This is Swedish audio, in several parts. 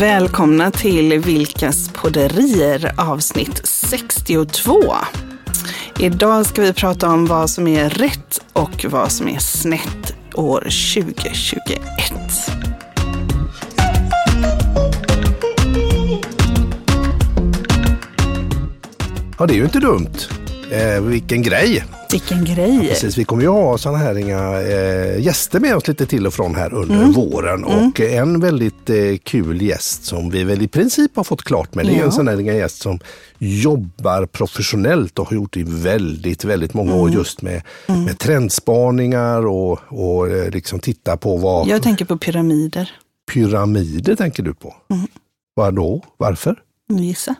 Välkomna till Vilkas podderier avsnitt 62. Idag ska vi prata om vad som är rätt och vad som är snett år 2021. Ja, det är ju inte dumt. Eh, vilken grej! Vilken grej! Precis, vi kommer ju ha sådana här inga, eh, gäster med oss lite till och från här under Mm. våren. Och en väldigt eh, kul gäst som vi väl i princip har fått klart med. Det är Ja. en sån här inga gäst som jobbar professionellt och har gjort det i väldigt, väldigt många Mm. år just med, med trendspaningar och, och eh, liksom titta på vad Jag tänker på pyramider. pyramider tänker du på. Mm. Vad då? Varför? Gissa.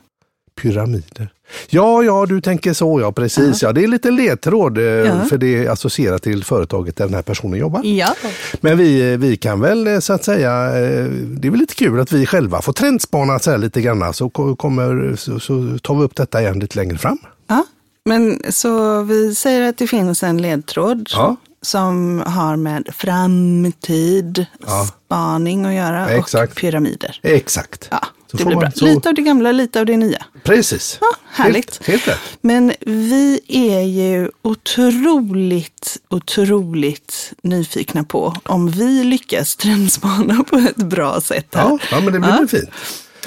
Pyramider. Ja, ja, du tänker så, ja precis. Ja. det är lite ledtråd eh, Ja. för det är associerat till företaget där den här personen jobbar. Ja. Men vi, vi kan väl eh, så att säga, eh, det är väl lite kul att vi själva får trendspana så här lite grann så, ko- kommer, så, så tar vi upp detta igen lite längre fram. ja. Men så vi säger att det finns en ledtråd Ja. Som har med framtid, Ja. spaning att göra Exakt. och pyramider. Exakt. Ja, Så det blir man- bra. så- Lite av det gamla, lite av det nya. Precis. Ja, härligt. Helt, helt. Men vi är ju otroligt, otroligt nyfikna på om vi lyckas trendspana på ett bra sätt här. Ja, ja men det blir Ja. fint.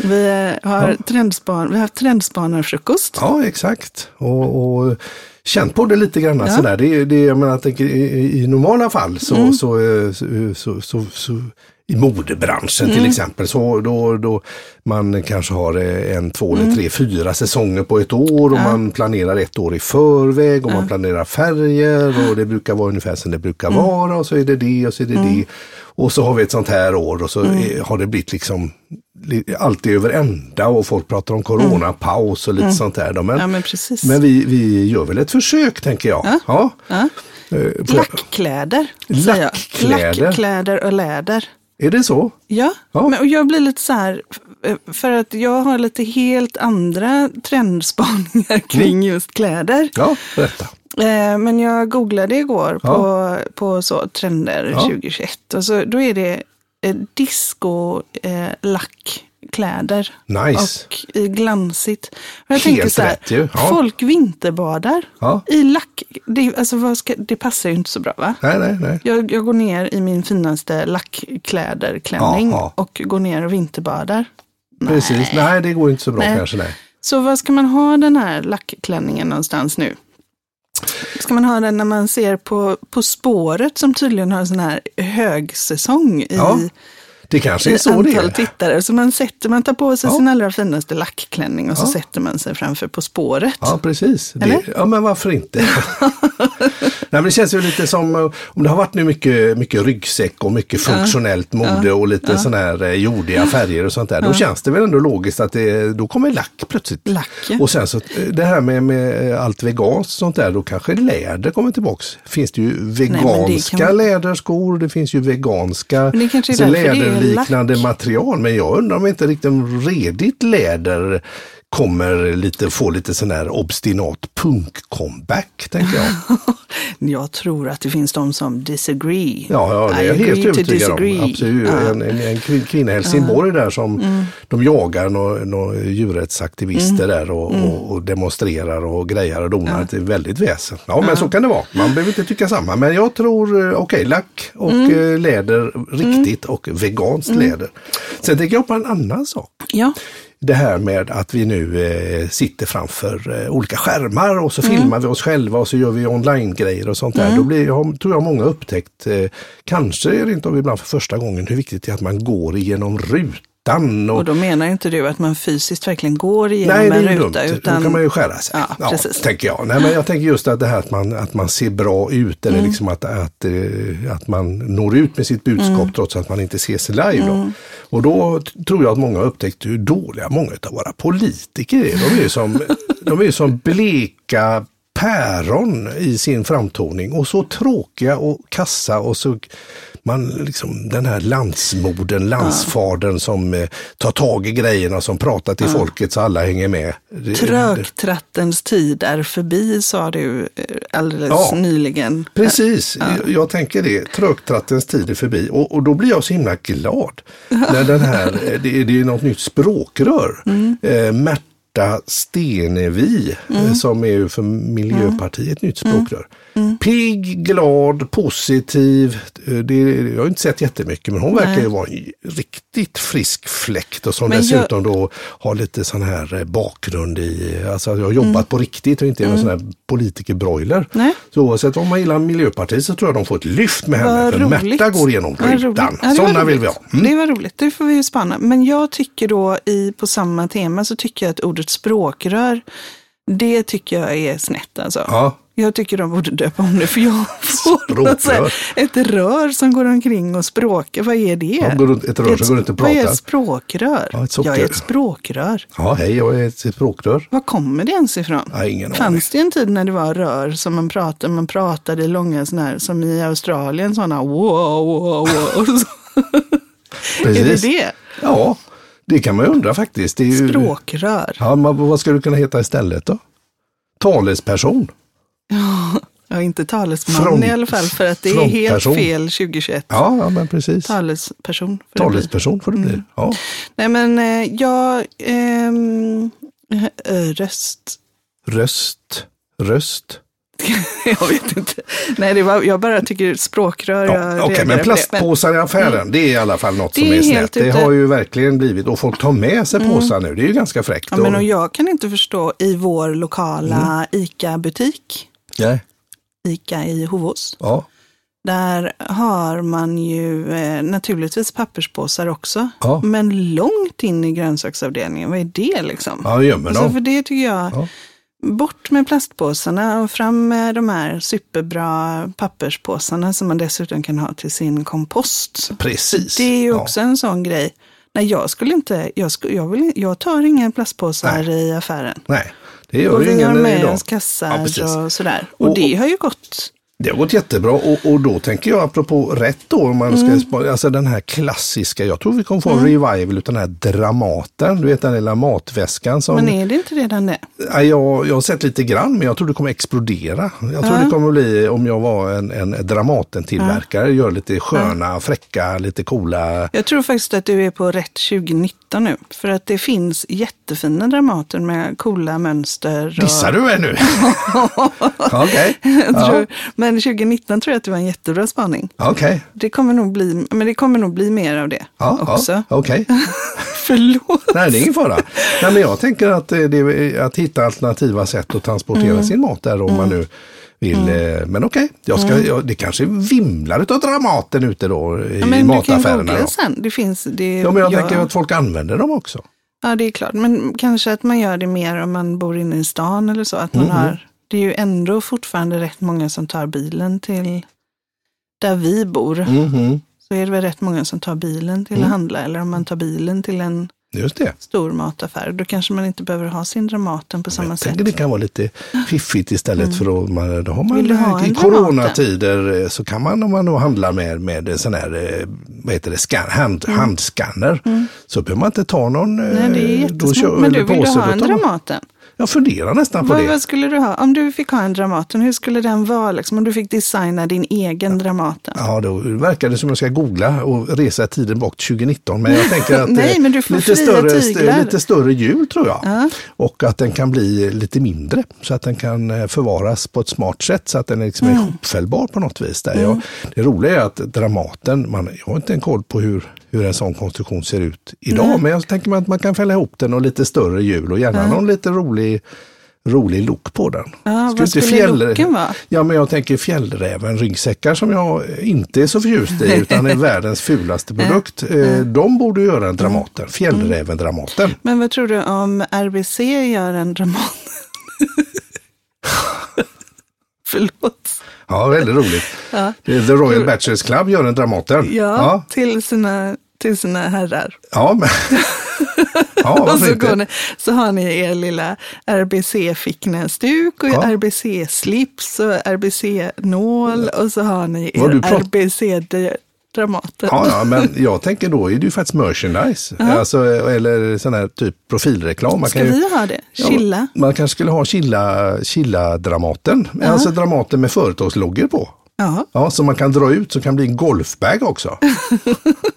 Vi har, trendspan, vi har haft trendspanarfrukost. Ja, exakt. Och, och känt på det lite grann. Ja. Sådär. Det, det, jag menar, jag tänker, i, I normala fall så, Mm. så, eh, så, så, så, så i modebranschen Mm. till exempel, så då, då man kanske har eh, en, två eller tre, fyra säsonger på ett år och Mm. Ja. man planerar ett år i förväg och man planerar färger och det brukar vara ungefär som det brukar Mm. vara och så är det det och så är det det. Och så har vi ett sånt här år och så Mm. är, har det blivit liksom li- alltid över ända och folk pratar om coronapaus och lite sånt där. då. Men, Mm. Ja, men men vi, vi gör väl ett försök tänker jag. Ja. Ja. Ja. Eh, för- Lackkläder. Lackkläder? Lackkläder och läder. Är det så? Ja, Ja. Men, och jag blir lite så här, f- för att jag har lite helt andra trendspaningar kring just kläder. Ja, berätta. Eh, Men jag googlade igår Ja. på, på så trender Ja. 2021 och så, då är det eh, disco eh, lackkläder. Nice. Och i glansigt. Och jag Helt tänker så här, rätt ju. Ja. folk vinterbadar Ja. i lack. Det, alltså, ska, det passar ju inte så bra va? Nej, nej, nej. Jag, jag går ner i min finaste lackkläderklänning Ja, ja. och går ner och vinterbadar. Precis. Nej, det går inte så bra Nej. kanske. Nej. Så var ska man ha den här lackklänningen någonstans nu? Ska man ha den när man ser på På spåret som tydligen har en sån här högsäsong i, Ja, det kanske är så det antal är. tittare. Så man, sätter, man tar på sig Ja. sin allra finaste lackklänning och så Ja. sätter man sig framför På spåret. Ja, precis. Det, ja, men varför inte? Nej, men det känns ju lite som eh, om det har varit nu mycket, mycket ryggsäck och mycket funktionellt mode och lite sån här eh, jordiga färger och sånt där. Då känns det väl ändå logiskt att det, då kommer lack plötsligt. Lack, ja. Och sen så eh, det här med, med allt veganskt och sånt där, då kanske läder kommer tillbaks. Finns det ju men det veganska kan- läderskor, det finns ju veganska Men det kanske är det är läderliknande lack. material. Men jag undrar om inte riktigt redigt läder kommer lite, få lite sån här obstinat punk-comeback, tänker jag. Jag tror att det finns de som disagree. Ja, ja det är jag helt övertygad om. Absolut. Ja. En, en, en kvin- kvinna i Helsingborg där som Mm. de jagar några nå djurrättsaktivister där och, och, och demonstrerar och grejar och donar. Det är väldigt väsen. Ja, men så kan det vara. Man behöver inte tycka samma. Men jag tror, eh, okej, lack och Mm. eh, läder riktigt och veganskt läder. Sen tänker jag på en annan sak. Ja, det här med att vi nu eh, sitter framför eh, olika skärmar och så Mm. filmar vi oss själva och så gör vi online-grejer och sånt där. Då blir, jag, tror jag många upptäckt, eh, kanske rent av ibland för första gången, hur viktigt det är att man går igenom rutan. Och, och då menar inte du att man fysiskt verkligen går igenom Nej, det en ruta. dumt. Utan... Då kan man ju skära sig. Ja, precis. tänker jag. Nej, men jag tänker just att det här att man, att man ser bra ut eller Mm. liksom att, att, eh, att man når ut med sitt budskap Mm. trots att man inte ses live. Då. Och då tror jag att många har upptäckt hur dåliga många av våra politiker är. De är ju som, de är som bleka päron i sin framtoning och så tråkiga och kassa och så man liksom, den här landsmodern, landsfadern som eh, tar tag i grejerna, som pratar till folket så alla hänger med. Trögtrattens tid är förbi, sa du eh, alldeles Ja. nyligen. Precis, jag, jag tänker det. Trögtrattens tid är förbi och, och då blir jag så himla glad. när den här, eh, det, är- det är något nytt språkrör. Mm. Eh, Märta Stenevi Mm. som är ju för Miljöpartiet nytt språkrör. Pigg, glad, positiv. Det, jag har inte sett jättemycket men hon verkar ju vara en riktigt frisk fläkt och som Men jag- dessutom då har lite sån här eh, bakgrund i, alltså jag har jobbat på riktigt och inte är någon sån här politikerbroiler. Mm. Nej. Så oavsett om man gillar Miljöpartiet så tror jag de får ett lyft med henne. Vad För roligt. Märta går igenom rutan. Ja, Sådana vill vi ha. Mm. Det var roligt, det får vi ju spana. Men jag tycker då i, på samma tema så tycker jag att ordet språkrör, det tycker jag är snett alltså. Ja. Jag tycker de borde döpa om det för jag får ett rör som går omkring och språkar. Vad är det? Ja, går ett rör som går runt och Vad är pratar. ett språkrör? Ja, ett jag är ett språkrör. Ja, hej, jag är ett språkrör. Var kommer det ens ifrån? Ja, ingen. Fanns det en tid när det var rör som man pratade, man pratade i långa sådana här, som i Australien, sådana wow, wow, wow. Så- är det det? Ja, det kan man undra faktiskt. Ju... Språkrör. Ja, men vad skulle det kunna heta istället då? Talesperson. Ja, inte talesman Front- i alla fall, för att det är helt fel 2021. Ja, ja men precis. Talesperson. bli. Talesperson får det bli. Ja. Nej, men jag... ehm, eh, röst. Röst. Röst. jag vet inte. Nej, det var, jag bara tycker språkrör. Ja, Okej, reagerar men på det. Men- plastpåsar i affären, det är i alla fall något Det som är är snett. Det ute. Mm. har ju verkligen blivit, och folk tar med sig påsar nu, det är ju ganska fräckt. Ja, men Och- och jag kan inte förstå i vår lokala ICA-butik, Nej. ICA i Hovås, Ja. där har man ju eh, naturligtvis papperspåsar också, Ja. men långt in i grönsaksavdelningen. Vad är det liksom? Ja, gömmer Alltså, dem. för det tycker jag, Ja. Bort med plastpåsarna och fram med de här superbra papperspåsarna som man dessutom kan ha till sin kompost. Precis. Det är ju Ja. också en sån grej. Nej, jag skulle inte, jag, skulle, jag, vill, jag tar inga plastpåsar i affären. Nej, det gör Och ju vi har ingen med idag. oss kassar Ja, och sådär. Och, Och- det har ju gått. Det har gått jättebra och, och då tänker jag apropå rätt då, om man ska, Mm. alltså den här klassiska, jag tror vi kommer få en revival utav den här Dramaten, du vet den lilla matväskan som, Men är det inte redan det? Ja, jag, jag har sett lite grann men jag tror det kommer explodera. Jag tror det kommer bli, om jag var en, en Dramaten-tillverkare, gör lite sköna, fräcka, lite coola. Jag tror faktiskt att du är på rätt 2019 nu. För att det finns jättefina Dramater med coola mönster. och- Dissar du mig nu? Okej. Jag Ja, tror, men 2019 tror jag att det var en jättebra spaning. Okej. Det kommer nog bli, men det kommer nog bli mer av det Ja, också. ja, okej. Förlåt. Nej, det är ingen fara. Nej, men jag tänker att eh, det att hitta alternativa sätt att transportera Mm. sin mat där om man nu vill. eh, Men okej, jag ska, Mm. jag, det kanske vimlar utav Dramaten ute då i Ja, men du kan mataffärerna. googla sen. Det finns, det, Ja, men jag ja, tänker att folk använder dem också. ja, det är klart. Men kanske att man gör det mer om man bor inne i stan eller så. Att man Mhm. har, det är ju ändå fortfarande rätt många som tar bilen till där vi bor. Mhm, Så är det väl rätt många som tar bilen till Mm. att handla. Eller om man tar bilen till en det. stor mataffär. Då kanske man inte behöver ha sin Dramaten på samma Jag sätt. det kan vara lite fiffigt istället för att man, då har man du ha i coronatider eh, så kan man om man då handlar med, med sån här, eh, vad heter det, scan, hand, handscanner så behöver man inte ta någon Mm. Nej, det är eh, då kör- jättesmart. Men du, vill du ha en Dramaten? Jag funderar nästan på Vad, det. vad skulle du ha? Om du fick ha en Dramaten, hur skulle den vara? Liksom, om du fick designa din egen Dramaten? Ja, då verkar det som jag ska googla och resa tiden bak till 2019. Men jag tänker att Nej, eh, men du får lite, större, tyglar. lite större hjul tror jag. Ja. Och att den kan bli lite mindre så att den kan eh, förvaras på ett smart sätt så att den liksom är Mm. ihopfällbar på något vis. Där. Jag, det roliga är att Dramaten, man, jag har inte en koll på hur, hur en sån konstruktion ser ut idag. Men jag tänker mig att man kan fälla ihop den och lite större hjul och gärna någon lite rolig rolig look på den. Ja, vad skulle looken vara? Ja, men jag tänker fjällräven ryggsäckar som jag inte är så förtjust i utan är världens fulaste produkt. Eh, De borde göra en Dramaten, fjällräven Dramaten. Men vad tror du om RBC gör en Dramaten? Förlåt. Ja, väldigt roligt. Ja. The Royal Bachelors Club gör en Dramaten. Ja, ja, Till, sina, till sina herrar. ja men... ja, Och varför så, inte? ni, så har ni er lilla RBC-ficknäsduk och Ja. RBC-slips och RBC-nål och så har ni er RBC... Dramaten. Ja, ja, men jag tänker då är det ju faktiskt merchandise. Alltså, eller sån här typ profilreklam. Man Ska kan ju, vi ha det? Ja, Chilla? man kanske skulle ha Chilla, Chilla Dramaten. Alltså Dramaten med företagsloggor på. Ja. Ja, som man kan dra ut så kan bli en golfbag också.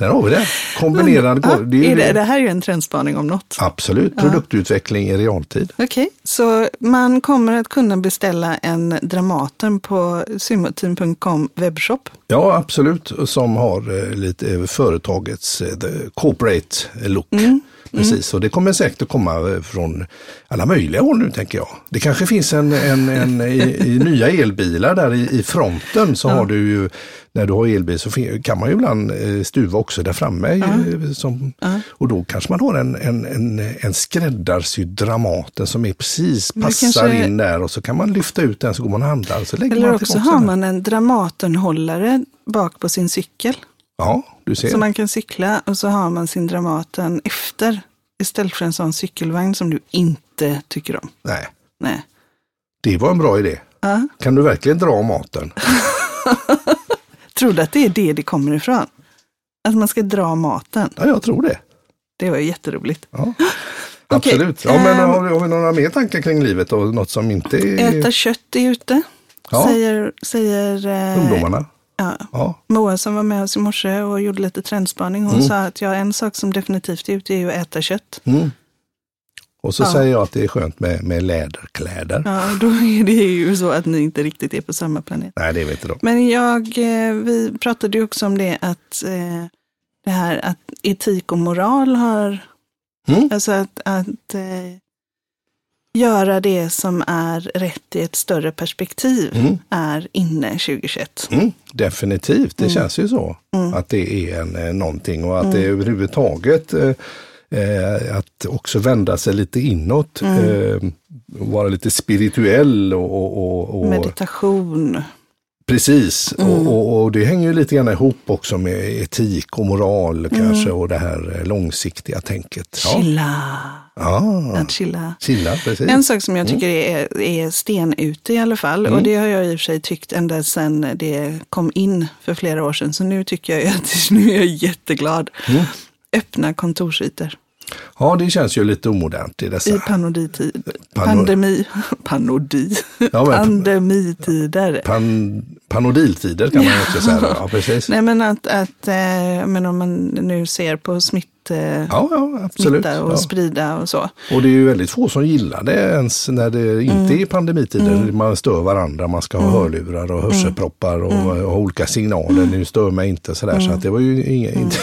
Där har vi det. Kombinerad Ja. Det är är det, det. här är ju en trendspaning om något. Absolut, produktutveckling i realtid. Okej, så man kommer att kunna beställa en Dramaten på symmoteam.com webbshop. Ja, absolut. Som har eh, lite eh, företagets eh, corporate look. Mm. Precis, och det kommer säkert att komma eh, från alla möjliga håll nu tänker jag. Det kanske finns en, en, en i, i nya elbilar där i, i fronten så har du ju, när du har elbil så kan man ju ibland eh, stuva också där framme. ju, Som, Och då kanske man har en, en, en, en skräddarsydd Dramaten som är precis passar kanske- in där och så kan man lyfta ut den så går man och handlar. Så lägger Eller man också har man en Dramatenhållare bak på sin cykel. Ja, du ser. Så man kan cykla och så har man sin Dramaten efter. Istället för en sån cykelvagn som du inte tycker om. Nej. Nej. Det var en bra idé. Ja. Kan du verkligen dra maten? Tror du att det är det det kommer ifrån? Att man ska dra maten. Ja, jag tror det. Det var jätteroligt. Ja. Okej, Absolut. Ja, men ehm, har, vi, har vi några mer tankar kring livet och något som inte är Äta kött är ute, Ja. säger, säger eh, ungdomarna? Ja. Ja. Moa som var med oss i morse och gjorde lite trendspaning. Mm. Hon sa att ja, en sak som definitivt är ute är ju att äta kött. Mm. Och så Ja. säger jag att det är skönt med, med läderkläder. Ja, då är det ju så att ni inte riktigt är på samma planet. Nej, det vet inte de. Men jag, eh, vi pratade ju också om det att eh, det här att etik och moral har, Mm. alltså att, att eh, göra det som är rätt i ett större perspektiv Mm. är inne 2021. Mm, definitivt, Mm. det känns ju så. Att det är en, eh, någonting och att det Mm. överhuvudtaget eh, eh, att också vända sig lite inåt. Mm. Eh, vara lite spirituell och, och, och, och Meditation. Precis, Mm. och, och, och det hänger ju lite grann ihop också med etik och moral kanske och det här eh, långsiktiga tänket. Ja, Chilla. ja. Att chilla. chilla, precis. En sak som jag tycker är, är sten ute i alla fall, och det har jag i och för sig tyckt ända sedan det kom in för flera år sedan, så nu tycker jag att nu är jag jätteglad. Öppna kontorsytor Ja, det känns ju lite omodernt i dessa. i panoditid. Pano- Pandemi. Panodi. Ja, Pandemitider. Pan, panodiltider kan man ju också säga. Ja, precis. Nej men att, att eh, men om man nu ser på smitt, eh, Ja, ja, absolut. smitta och Ja. sprida och så. Och det är ju väldigt få som gillar det ens när det inte Mm. är pandemitider. Man stör varandra, man ska ha hörlurar och hörselproppar och, Mm. och olika signaler. Nu stör mig inte sådär. Så att det var ju Mm. inte,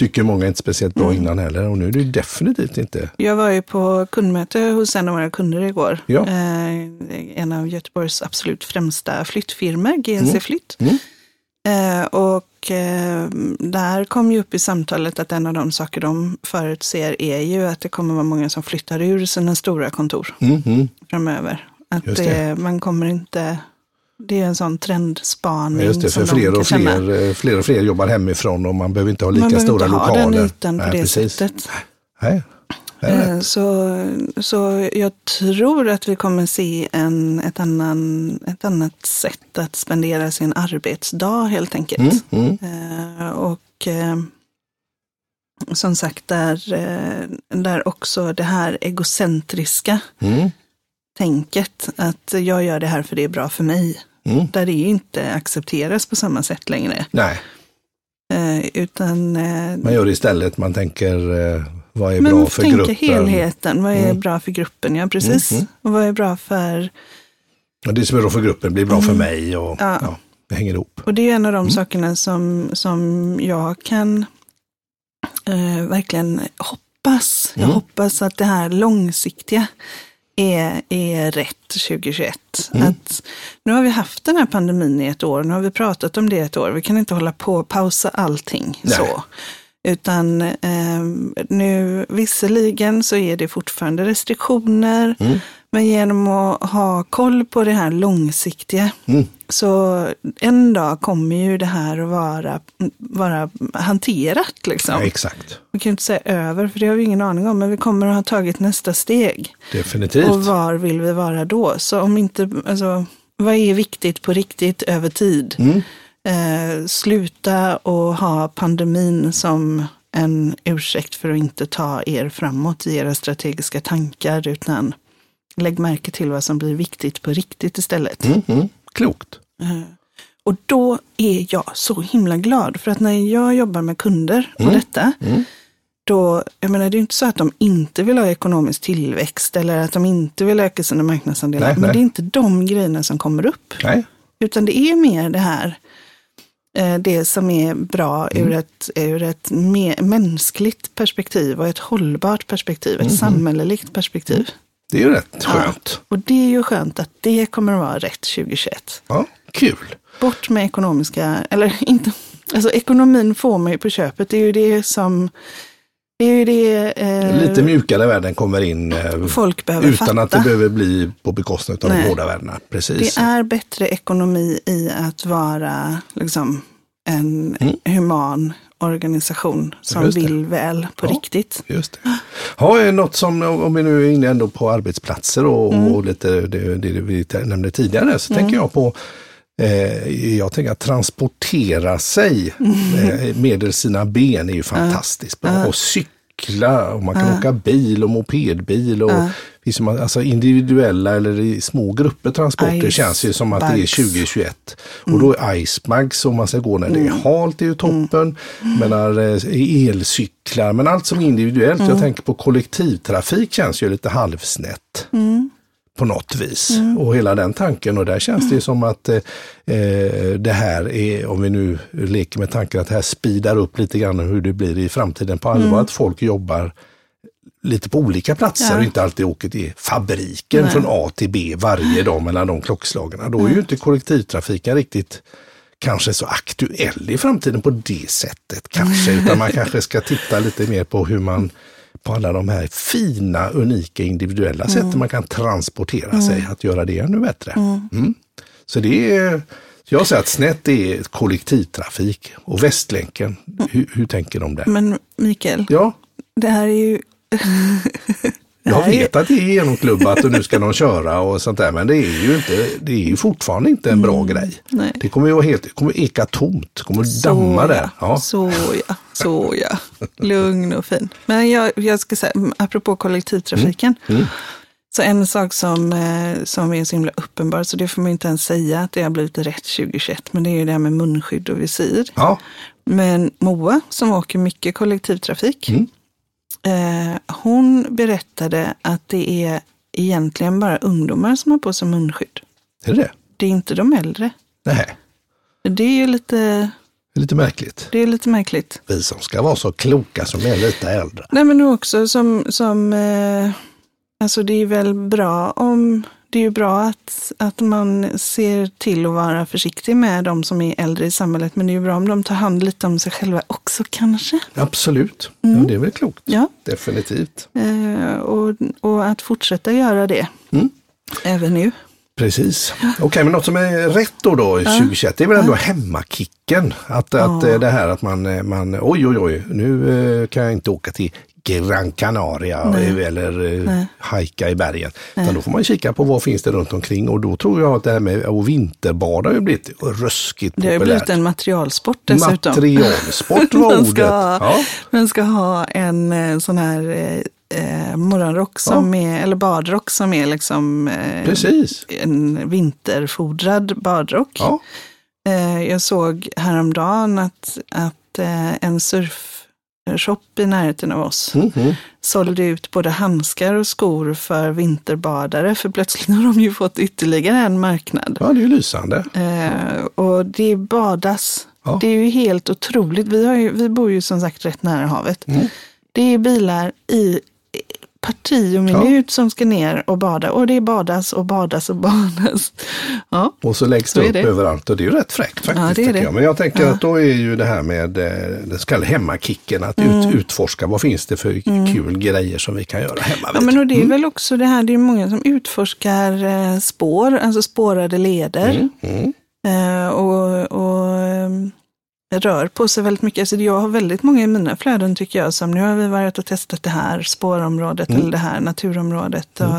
tycker många inte speciellt bra innan heller. Och nu är det definitivt inte. Jag var ju på kundmöte hos en av våra kunder igår. Ja. Eh, en av Göteborgs absolut främsta flyttfirmor, GNC Mm. Flytt. Mm. Eh, och eh, där kom ju upp i samtalet att en av de saker de förutser är ju att det kommer vara många som flyttar ur sina stora kontor Mm, mm. framöver. Att det. det. man kommer inte, det är en sån trendspaning Just det, för fler och fler, eh, fler och fler jobbar hemifrån och man behöver inte ha lika Man behöver stora inte lokaler. ha den ytan på Nej, det precis. sättet. Nej. Eh, Så, så jag tror att vi kommer se en, ett, annan, ett annat sätt att spendera sin arbetsdag helt enkelt. Mm, mm. Eh, och som sagt, där, där också det här egocentriska Mm, tänket, att jag gör det här för det är bra för mig, mm. där det inte accepteras på samma sätt längre. Nej, Eh, utan eh, man gör det istället. Man tänker eh, vad är bra för gruppen. helheten, vad är Mm. bra för gruppen? Ja, precis. Mm, mm. Och vad är bra för Och det som är bra för gruppen blir bra för mig. Och, Ja. ja. det hänger ihop. Och det är en av de Mm. sakerna som, som jag kan verkligen hoppas. Jag Mm. hoppas att det här långsiktiga är, är rätt 2021. Mm. Att nu har vi haft den här pandemin i ett år, nu har vi pratat om det i ett år. Vi kan inte hålla på och pausa allting Nej. så. Utan eh, nu, visserligen så är det fortfarande restriktioner, Mm. Men genom att ha koll på det här långsiktiga Mm. så en dag kommer ju det här att vara, vara hanterat. Liksom. Ja, exakt, Vi kan inte säga över, för det har vi ingen aning om, men vi kommer att ha tagit nästa steg. definitivt. Och var vill vi vara då? Så om inte, alltså, vad är viktigt på riktigt över tid? Mm. Eh, sluta och ha pandemin som en ursäkt för att inte ta er framåt i era strategiska tankar, utan lägg märke till vad som blir viktigt på riktigt istället. Mm, mm. Klokt. Eh, och då är jag så himla glad, för att när jag jobbar med kunder och Mm. detta, Mm. då, jag menar det är ju inte så att de inte vill ha ekonomisk tillväxt eller att de inte vill öka sina marknadsandelar, Nej, men nej. det är inte de grejerna som kommer upp. Nej. Utan det är mer det här, eh, det som är bra Mm. ur ett, ur ett mänskligt perspektiv och ett hållbart perspektiv, Mm. ett samhälleligt perspektiv. Det är ju rätt skönt. Och det är ju skönt att det kommer att vara rätt 2021. Ja, kul. Bort med ekonomiska, eller inte, alltså ekonomin får man ju på köpet. Det är ju det som, det är ju det eh, Lite mjukare värden kommer in eh, folk behöver utan fatta. att det behöver bli på bekostnad av de Nej. hårda värdena. Precis. Det är bättre ekonomi i att vara liksom, en Mm. human organisation som vill väl på Ja. riktigt. Just det. Ja, något som, om vi nu är inne ändå på arbetsplatser och, Mm. och lite det, det vi nämnde tidigare, så tänker jag på Eh, jag tänker att transportera sig Mm. eh, med sina ben är ju fantastiskt bra. Och cykla, och man kan åka bil och mopedbil. Och, ju ma- alltså individuella eller i små grupper transporter Ice känns ju som att det är bags. 2021. Och då är icebags om man ska gå när det är halt är ju toppen. Menar, eh, elcyklar, men allt som är individuellt. Jag tänker på kollektivtrafik känns ju lite halvsnett på något vis. Och hela den tanken och där känns det ju som att eh, eh, det här är, om vi nu leker med tanken att det här speedar upp lite grann hur det blir i framtiden på allvar, att folk jobbar lite på olika platser Ja. och inte alltid åker till fabriken Nej. från A till B varje dag mellan de klockslagen. Då är ju inte kollektivtrafiken riktigt kanske så aktuell i framtiden på det sättet kanske, utan man kanske ska titta lite mer på hur man på alla de här fina, unika, individuella sätten man kan transportera sig, att göra det ännu bättre. Mm. Så det är, jag säger att snett är kollektivtrafik och Västlänken, hur, hur tänker de där? Men Mikael, Ja, det här är ju... Jag vet att det är genomklubbat och nu ska de köra och sånt där, men det är ju, inte, det är ju fortfarande inte en bra grej. Nej. Det kommer ju vara helt, det kommer eka tomt, det kommer att damma där. Ja. Så ja, så ja. Lugn och fin. Men jag, jag ska säga, apropå kollektivtrafiken. Mm. Så en sak som, eh, som är så himla uppenbar, så det får man inte ens säga att det har blivit rätt 2021, men det är ju det här med munskydd och visir. Ja, Men Moa, som åker mycket kollektivtrafik, Mm. Hon berättade att det är egentligen bara ungdomar som har på sig munskydd. är det det? Det är inte de äldre. Nej, Det är ju lite, det är lite märkligt. det är lite märkligt. Vi som ska vara så kloka som är lite äldre. Nej men också som, som eh, alltså det är väl bra om, det är ju bra att, att man ser till att vara försiktig med de som är äldre i samhället, men det är ju bra om de tar hand lite om sig själva också kanske. Absolut, ja, det är väl klokt. Ja. Definitivt. Eh, och, och att fortsätta göra det. Mm. Även nu. Precis. Okej, men något som är rätt då, då 2021, det är väl ändå hemmakicken. Att, att eh, det här att man, eh, man, oj oj oj, nu eh, kan jag inte åka till Gran Canaria eh, eller eh, hajka i bergen. Utan då får man kika på vad finns det runt omkring och då tror jag att det här med att vinterbada har ju blivit ruskigt Det har populärt. blivit en materialsport dessutom. Materialsport var man, ordet. ska ha, Ja. man ska ha en eh, sån här eh, eh, morgonrock som är, eller badrock som är liksom eh, Precis. en vinterfodrad badrock. Ja. Eh, jag såg häromdagen att, att en surfshop i närheten av oss Mhm. sålde ut både handskar och skor för vinterbadare, för plötsligt har de ju fått ytterligare en marknad. ja, det är ju lysande. Eh, och det badas. Ja. Det är ju helt otroligt. Vi, har ju, vi bor ju som sagt rätt nära havet. Mm. Det är bilar i parti och minut som ska ner och bada. Och det badas och badas och badas. Ja, Och så läggs Så det upp det. överallt och det är ju rätt fräckt faktiskt. Ja. Jag. Men jag tänker Ja. att då är ju det här med eh, den så kallade hemmakicken, att Mm. ut, utforska vad finns det för kul grejer som vi kan göra hemma ja men och det är väl också det här, det är många som utforskar eh, spår, alltså spårade leder. Mm. Eh, och och ehm, rör på sig väldigt mycket. Alltså jag har väldigt många i mina flöden tycker jag som nu har vi varit och testat det här spårområdet Mm. eller det här naturområdet. Och,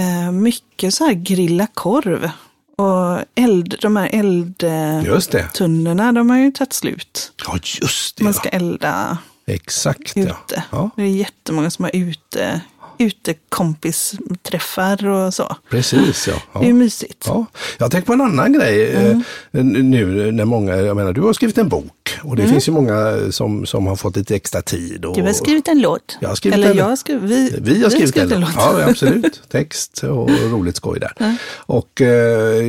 eh, mycket så här grilla korv Och eld, de här eldtunnorna, de har ju tagit slut. Ja, just det. Man ja. ska elda Exakt ja. ute. ja. Det är jättemånga som har ute, utekompisträffar och så. Precis ja. Det är ju ja. mysigt. Ja, jag tänker på en annan grej Mm. eh, nu när många, jag menar du har skrivit en bok och det finns ju många som, som har fått lite extra tid. Och, Du har skrivit en låt. Jag har skrivit Eller en- jag har skrivit, vi, Vi har skrivit, en en låt. Ja, absolut. Text och roligt skoj där. Och eh,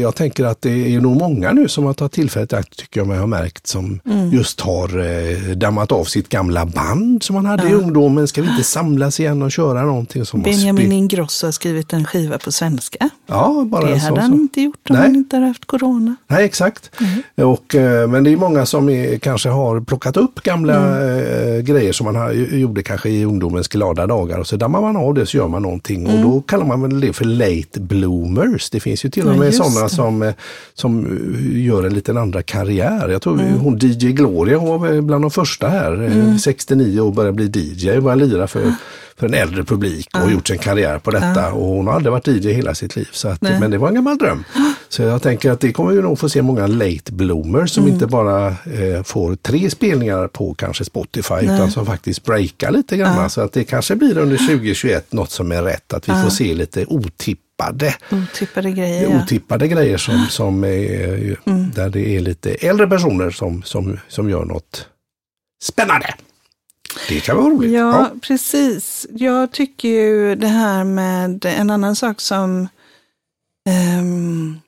jag tänker att det är nog många nu som har tagit tillfället i akt, tycker jag mig ha märkt, som Mm. just har eh, dammat av sitt gamla band som man hade i ungdomen. Ska vi inte samlas igen och köra någonting som har Benjamin Ingrosso har skrivit en skiva på svenska. Ja, bara Det hade han inte gjort om Nej. han inte hade haft corona. Nej, exakt. Och, eh, men det är många som är, kanske har plockat upp gamla eh, grejer som man har, gjorde kanske i ungdomens glada dagar. Och så dammar man av det så gör man någonting. Och då kallar man väl det för late bloomers. Det finns ju till och Ja, med just sådana som, eh, som eh, gör en liten andra karriär. Jag tror hon DJ Gloria var bland de första här, eh, 69 och började bli DJ och började lira för för en äldre publik och gjort sin karriär på detta. Och hon har aldrig varit DJ hela sitt liv. Så att, men det var en gammal dröm. Så jag tänker att det kommer vi nog få se många late bloomers som Mm. inte bara eh, får tre spelningar på kanske Spotify utan som faktiskt breakar lite grann. Så att det kanske blir under 2021 något som är rätt. Att vi får se lite otippade Otippade grejer. Ja. otippade grejer som, som är, Mm. där det är lite äldre personer som, som, som gör något spännande. Det kan vara roligt. Ja, precis. Jag tycker ju det här med en annan sak som ehm,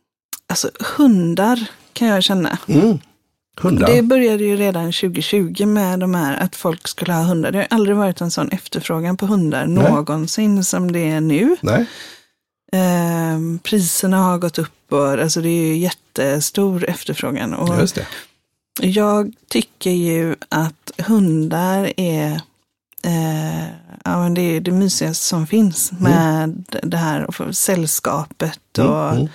alltså hundar kan jag känna. Mm. Hundar. Det började ju redan 2020 med de här att folk skulle ha hundar. Det har aldrig varit en sån efterfrågan på hundar Nej. någonsin som det är nu. Nej, Ehm, priserna har gått upp och alltså det är ju jättestor efterfrågan. Och just det. Jag tycker ju att hundar är, eh, ja, men det, är det mysigaste som finns med det här och sällskapet. Och, Mm, mm.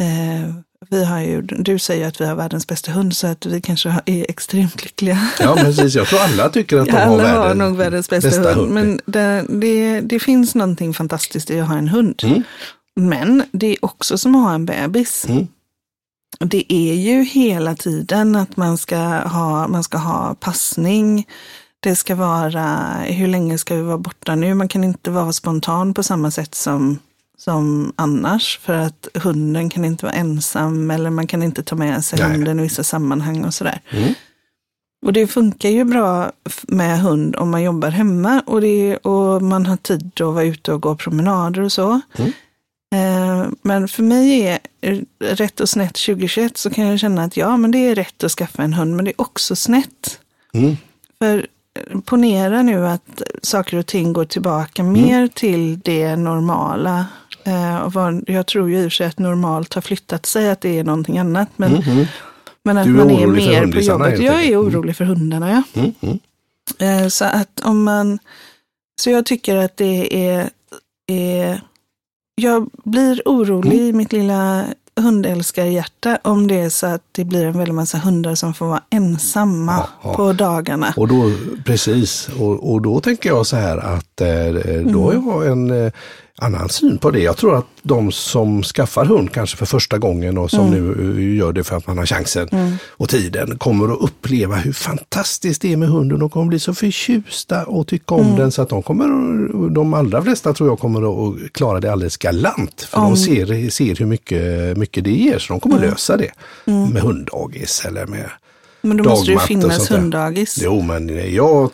Eh, vi har ju, du säger att vi har världens bästa hund så att vi kanske har- är extremt lyckliga. Ja, precis. Jag tror alla tycker att de har, Alla har världen, nog världens bästa, hund. Men det, det, det finns någonting fantastiskt i att ha en hund. Mm. Men det är också som att ha en bebis. Mm. Det är ju hela tiden att man ska ha, man ska ha passning. Det ska vara, hur länge ska vi vara borta nu? Man kan inte vara spontan på samma sätt som, som annars. För att hunden kan inte vara ensam eller man kan inte ta med sig Nej. hunden i vissa sammanhang och sådär. Mm. Och det funkar ju bra med hund om man jobbar hemma och, det, och man har tid att vara ute och gå promenader och så. Mm. Eh, Men för mig är rätt och snett 2021 så kan jag känna att ja, men det är rätt att skaffa en hund, men det är också snett. Mm. För eh, ponera nu att saker och ting går tillbaka Mm. mer till det normala. Eh, och vad, jag tror ju i och för sig att normalt har flyttat sig, att det är någonting annat. Men, Mhm. men att är man är mer på jobbet. Jag är. Mm. orolig för hundarna, ja. Mm. Mm. Eh, Så att om man, så jag tycker att det är, är jag blir orolig Mm. i mitt lilla hundälskarhjärta om det är så att det blir en väldig massa hundar som får vara ensamma Ja, ja. på dagarna. Och då, precis, och, och då tänker jag så här att eh, då har jag en eh, annan syn på det. Jag tror att de som skaffar hund kanske för första gången och som nu eh, gör det för att man har chansen och tiden kommer att uppleva hur fantastiskt det är med hunden. De kommer bli så förtjusta och tycka om den så att de kommer, de allra flesta tror jag kommer att klara det alldeles galant. För de ser, ser hur mycket, mycket det ger så de kommer lösa det med hunddagis eller med Men då måste det ju finnas hunddagis. Jo, men ja,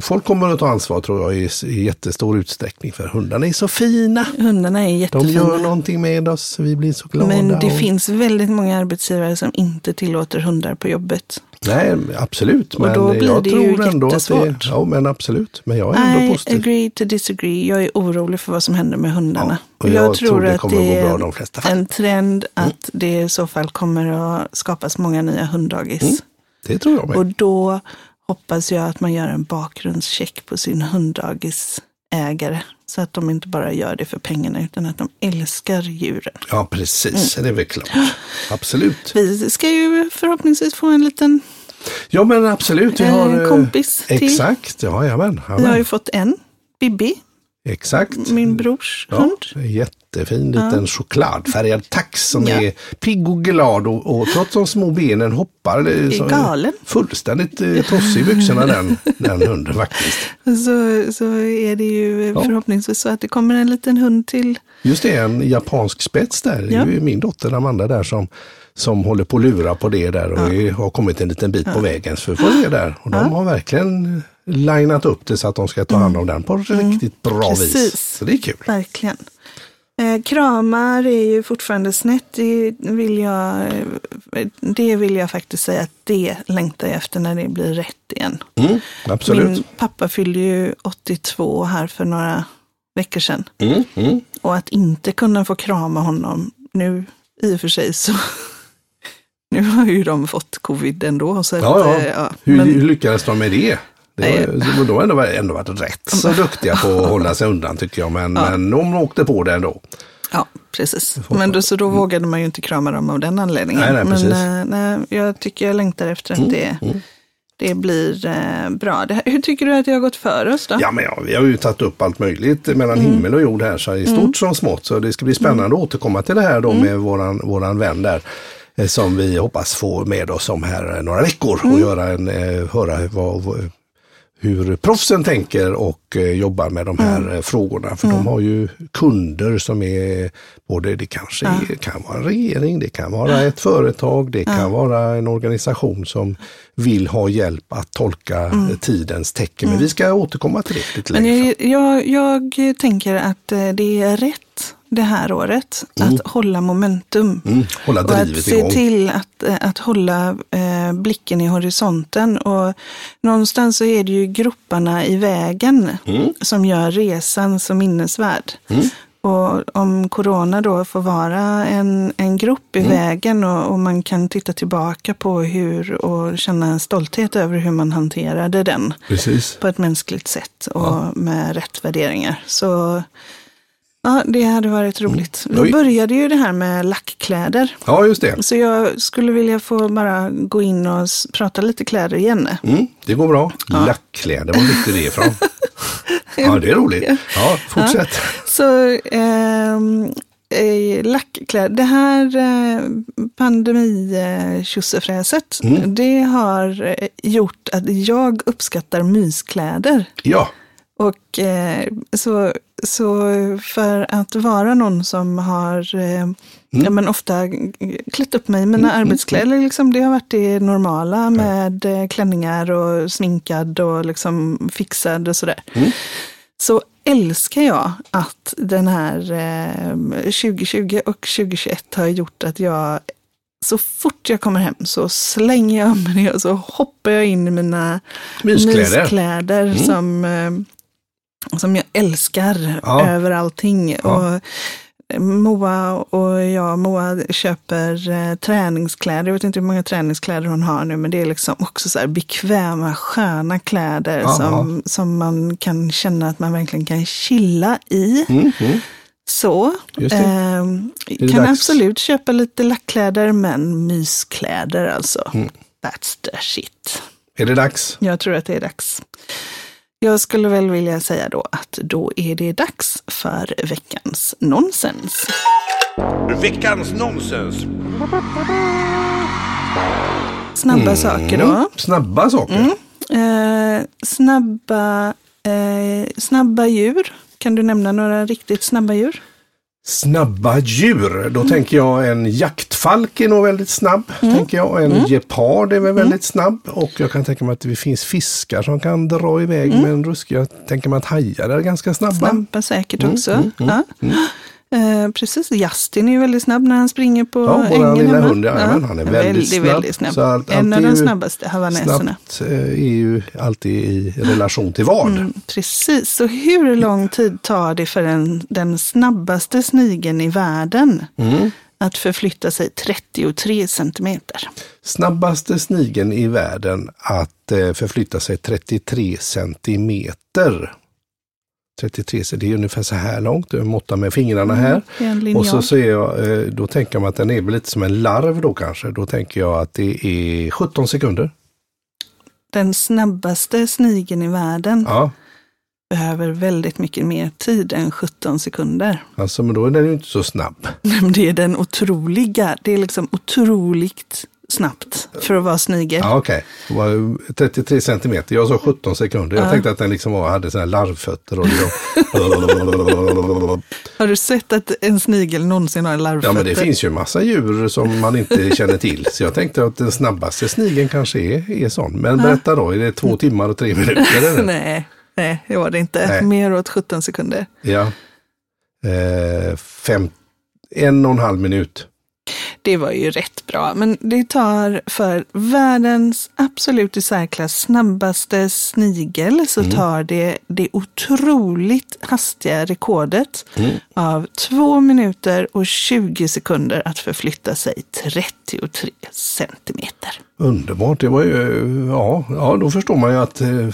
folk kommer att ta ansvar tror jag i, i jättestor utsträckning för hundarna är så fina. Hundarna är De jättefina. gör någonting med oss, vi blir så glada. Men det och... finns väldigt många arbetsgivare som inte tillåter hundar på jobbet. Nej, absolut. Och Men då blir jag det ju tror ändå att det... jättesvårt. Ja, men absolut. Men jag är ändå I positiv. agree to disagree. Jag är orolig för vad som händer med hundarna. Ja, och jag tror det kommer att i de flesta fall. en trend att det i så fall kommer att skapas många nya hunddagis. Mm. Det tror jag med. Och då hoppas jag att man gör en bakgrundscheck på sin hunddagisägare. Så att de inte bara gör det för pengarna utan att de älskar djuren. Ja, precis. Mm. Det är väl klart. Absolut. Vi ska ju förhoppningsvis få en liten Ja, men absolut. Vi har... eh, eh, kompis till. Exakt. Ja, jajamän. Vi har ju fått en, Bibi, Exakt. min brors Ja, hund. jätte, jättefin liten chokladfärgad tax som Ja. är pigg och glad och, och trots de små benen hoppar. Det är så- galen. Fullständigt eh, tossig i byxorna den, den hunden faktiskt. Så, så är det ju Ja. förhoppningsvis så att det kommer en liten hund till. Just det, en japansk spets där. Det Ja. är ju min dotter Amanda där som, som håller på att lura på det där och är- har kommit en liten bit på vägen. Så vi får se där. Och de har verkligen linat upp det så att de ska ta hand om den på ett riktigt bra vis. Mm. Precis. Så det är kul. Verkligen. Eh, kramar är ju fortfarande snett. Det vill, jag, eh, det vill jag faktiskt säga att det längtar jag efter när det blir rätt igen. Mm, absolut. Min pappa fyllde ju 82 här för några veckor sedan. Mm, mm. Och att inte kunna få krama honom nu i och för sig så nu har ju de fått covid ändå. Så Ja, att, ja. eh, ja. Hur, Men- hur lyckades de med det? Det var, de har ändå, ändå varit rätt så duktiga på att hålla sig undan tycker jag. Men, men de åkte på det ändå. Ja, precis. Men då, så då vågade man ju inte krama dem av den anledningen. Nej, nej, Men precis. Mm, eh, nej, jag tycker jag längtar efter att det, det blir eh, bra. Det, hur tycker du att det har gått för oss då? Ja, men ja, vi har ju tagit upp allt möjligt mellan Mm. himmel och jord här, så i stort som smått. Så det ska bli spännande att återkomma till det här då Mm. med våran, våran vän där. eh, Som vi hoppas få med oss om här eh, några veckor Mm. och göra en, eh, höra vad, hur proffsen tänker och eh, jobbar med de här Mm. eh, frågorna. För de har ju kunder som är både, det kanske är, kan vara en regering, det kan vara ett företag, det kan vara en organisation som vill ha hjälp att tolka eh, tidens tecken. Men vi ska återkomma till det lite längre fram. jag, jag, jag tänker att det är rätt det här året att hålla momentum. Mm, hålla Och att se igång. till att, eh, att hålla eh, blicken i horisonten. Och någonstans så är det ju groparna i vägen Mm. som gör resan så minnesvärd. Och om corona då får vara en, en grop Mm. i vägen och, och man kan titta tillbaka på hur och känna en stolthet över hur man hanterade den Precis. på ett mänskligt sätt och med rätt värderingar. Så ja, det hade varit roligt. Då Oj. började ju det här med lackkläder. Ja, just det. Så jag skulle vilja få bara gå in och prata lite kläder igen. Mm, det går bra. Lackkläder, var fick du det ifrån? ja, det är roligt. Ja, fortsätt. Så ehm, eh, lackkläder, det här eh, pandemi-tjossefräset, Mm. det har eh, gjort att jag uppskattar myskläder. Ja, Och eh, så, så för att vara någon som har eh, ja, men ofta klätt upp mig i mina arbetskläder, liksom, det har varit det normala med eh, klänningar och sminkad och liksom fixad och sådär. Så älskar jag att den här eh, 2020 och 2021 har gjort att jag så fort jag kommer hem så slänger jag mig ner och så hoppar jag in i mina Myskläder. myskläder som, eh, som jag älskar Ja. över allting. Ja. Och Moa och jag, Moa köper eh, träningskläder. Jag vet inte hur många träningskläder hon har nu, men det är liksom också så bekväma, sköna kläder som, som man kan känna att man verkligen kan chilla i. Mm, mm. Så. Det kan dags? absolut köpa lite lackkläder, men myskläder alltså. Mm. That's the shit. Är det dags? Jag tror att det är dags. Jag skulle väl vilja säga då att då är det dags för veckans nonsens. Veckans nonsens. Snabba saker då. Snabba saker. Eh, snabba, eh, snabba djur. Kan du nämna några riktigt snabba djur? Snabba djur. Mm. Då tänker jag en jaktfalk är nog väldigt snabb. Tänker jag. En Mm. gepard är väl väldigt snabb. Och jag kan tänka mig att det finns fiskar som kan dra iväg med en rusk. Jag tänker mig att hajar är ganska snabba. Mm. Snabba säkert Mm, också. ja. Eh, precis, Justin är ju väldigt snabb när han springer på Ja, ängen lilla hemma. hund, jajamän, han är väldigt snabb. väldigt snabb. Så allt- en allt av de snabbaste havaneserna. Snabbt eh, är ju alltid i relation till vad. Mm, precis, så hur lång tid tar det för en, den snabbaste snigeln i världen Mm. att förflytta sig 33 centimeter? Snabbaste snigeln i världen att eh, förflytta sig 33 centimeter. 33, så det är ungefär så här långt. Jag måttar med fingrarna här. Det är en Och så ser jag, eh, då tänker man att den är väl lite som en larv då kanske. Då tänker jag att det är 17 sekunder. Den snabbaste snigeln i världen. Ja, behöver väldigt mycket mer tid än 17 sekunder. Alltså, men då är den ju inte så snabb. Det är den otroliga, det är liksom otroligt snabbt för att vara snigel. Ja, Okej, okay. 33 centimeter. Jag sa 17 sekunder. Jag Ja. tänkte att den liksom var, hade här larvfötter. Och liksom... Har du sett att en snigel någonsin har larvfötter? Ja, men det finns ju massa djur som man inte känner till. Så jag tänkte att den snabbaste snigeln kanske är, är sån. Men berätta då, är det två timmar och tre minuter? Eller? nej, nej, det var det inte. Nej. Mer åt 17 sekunder. Ja. Eh, fem, en och en halv minut. Det var ju rätt bra, men det tar för världens absolut i särklass snabbaste snigel så tar det det otroligt hastiga rekordet av 2 minuter och 20 sekunder att förflytta sig 33 centimeter. Underbart, det var ju, ja, ja då förstår man ju att eh,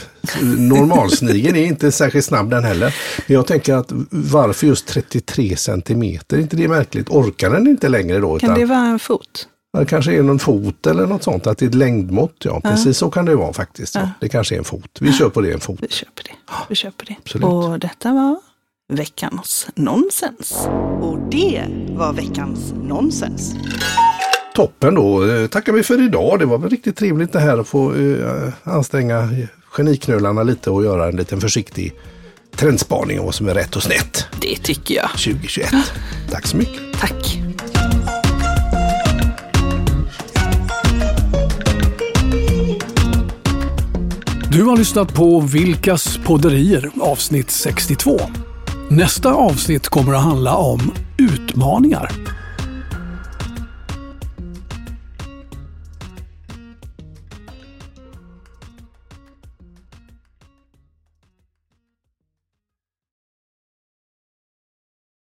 normalsnigeln är inte särskilt snabb den heller. Men jag tänker att varför just 33 centimeter, är inte det märkligt? Orkar den inte längre då? Kan utan- det vara en fot? Det kanske är någon fot eller något sånt, att det är ett längdmått. Ja, precis så kan det vara faktiskt. Ja. Det kanske är en fot. Vi kör på det, en fot. Vi köper det. Vi köper det. Absolut. Och detta var veckans nonsens. Och det var veckans nonsens. Toppen då, Eh, tackar vi för idag. Det var väl riktigt trevligt det här att få eh, anstränga geniknölarna lite och göra en liten försiktig trendspaning om vad som är rätt och snett Det tycker jag. 2021. Tack så mycket. Tack. Du har lyssnat på Vilkas podderier avsnitt 62. Nästa avsnitt kommer att handla om utmaningar.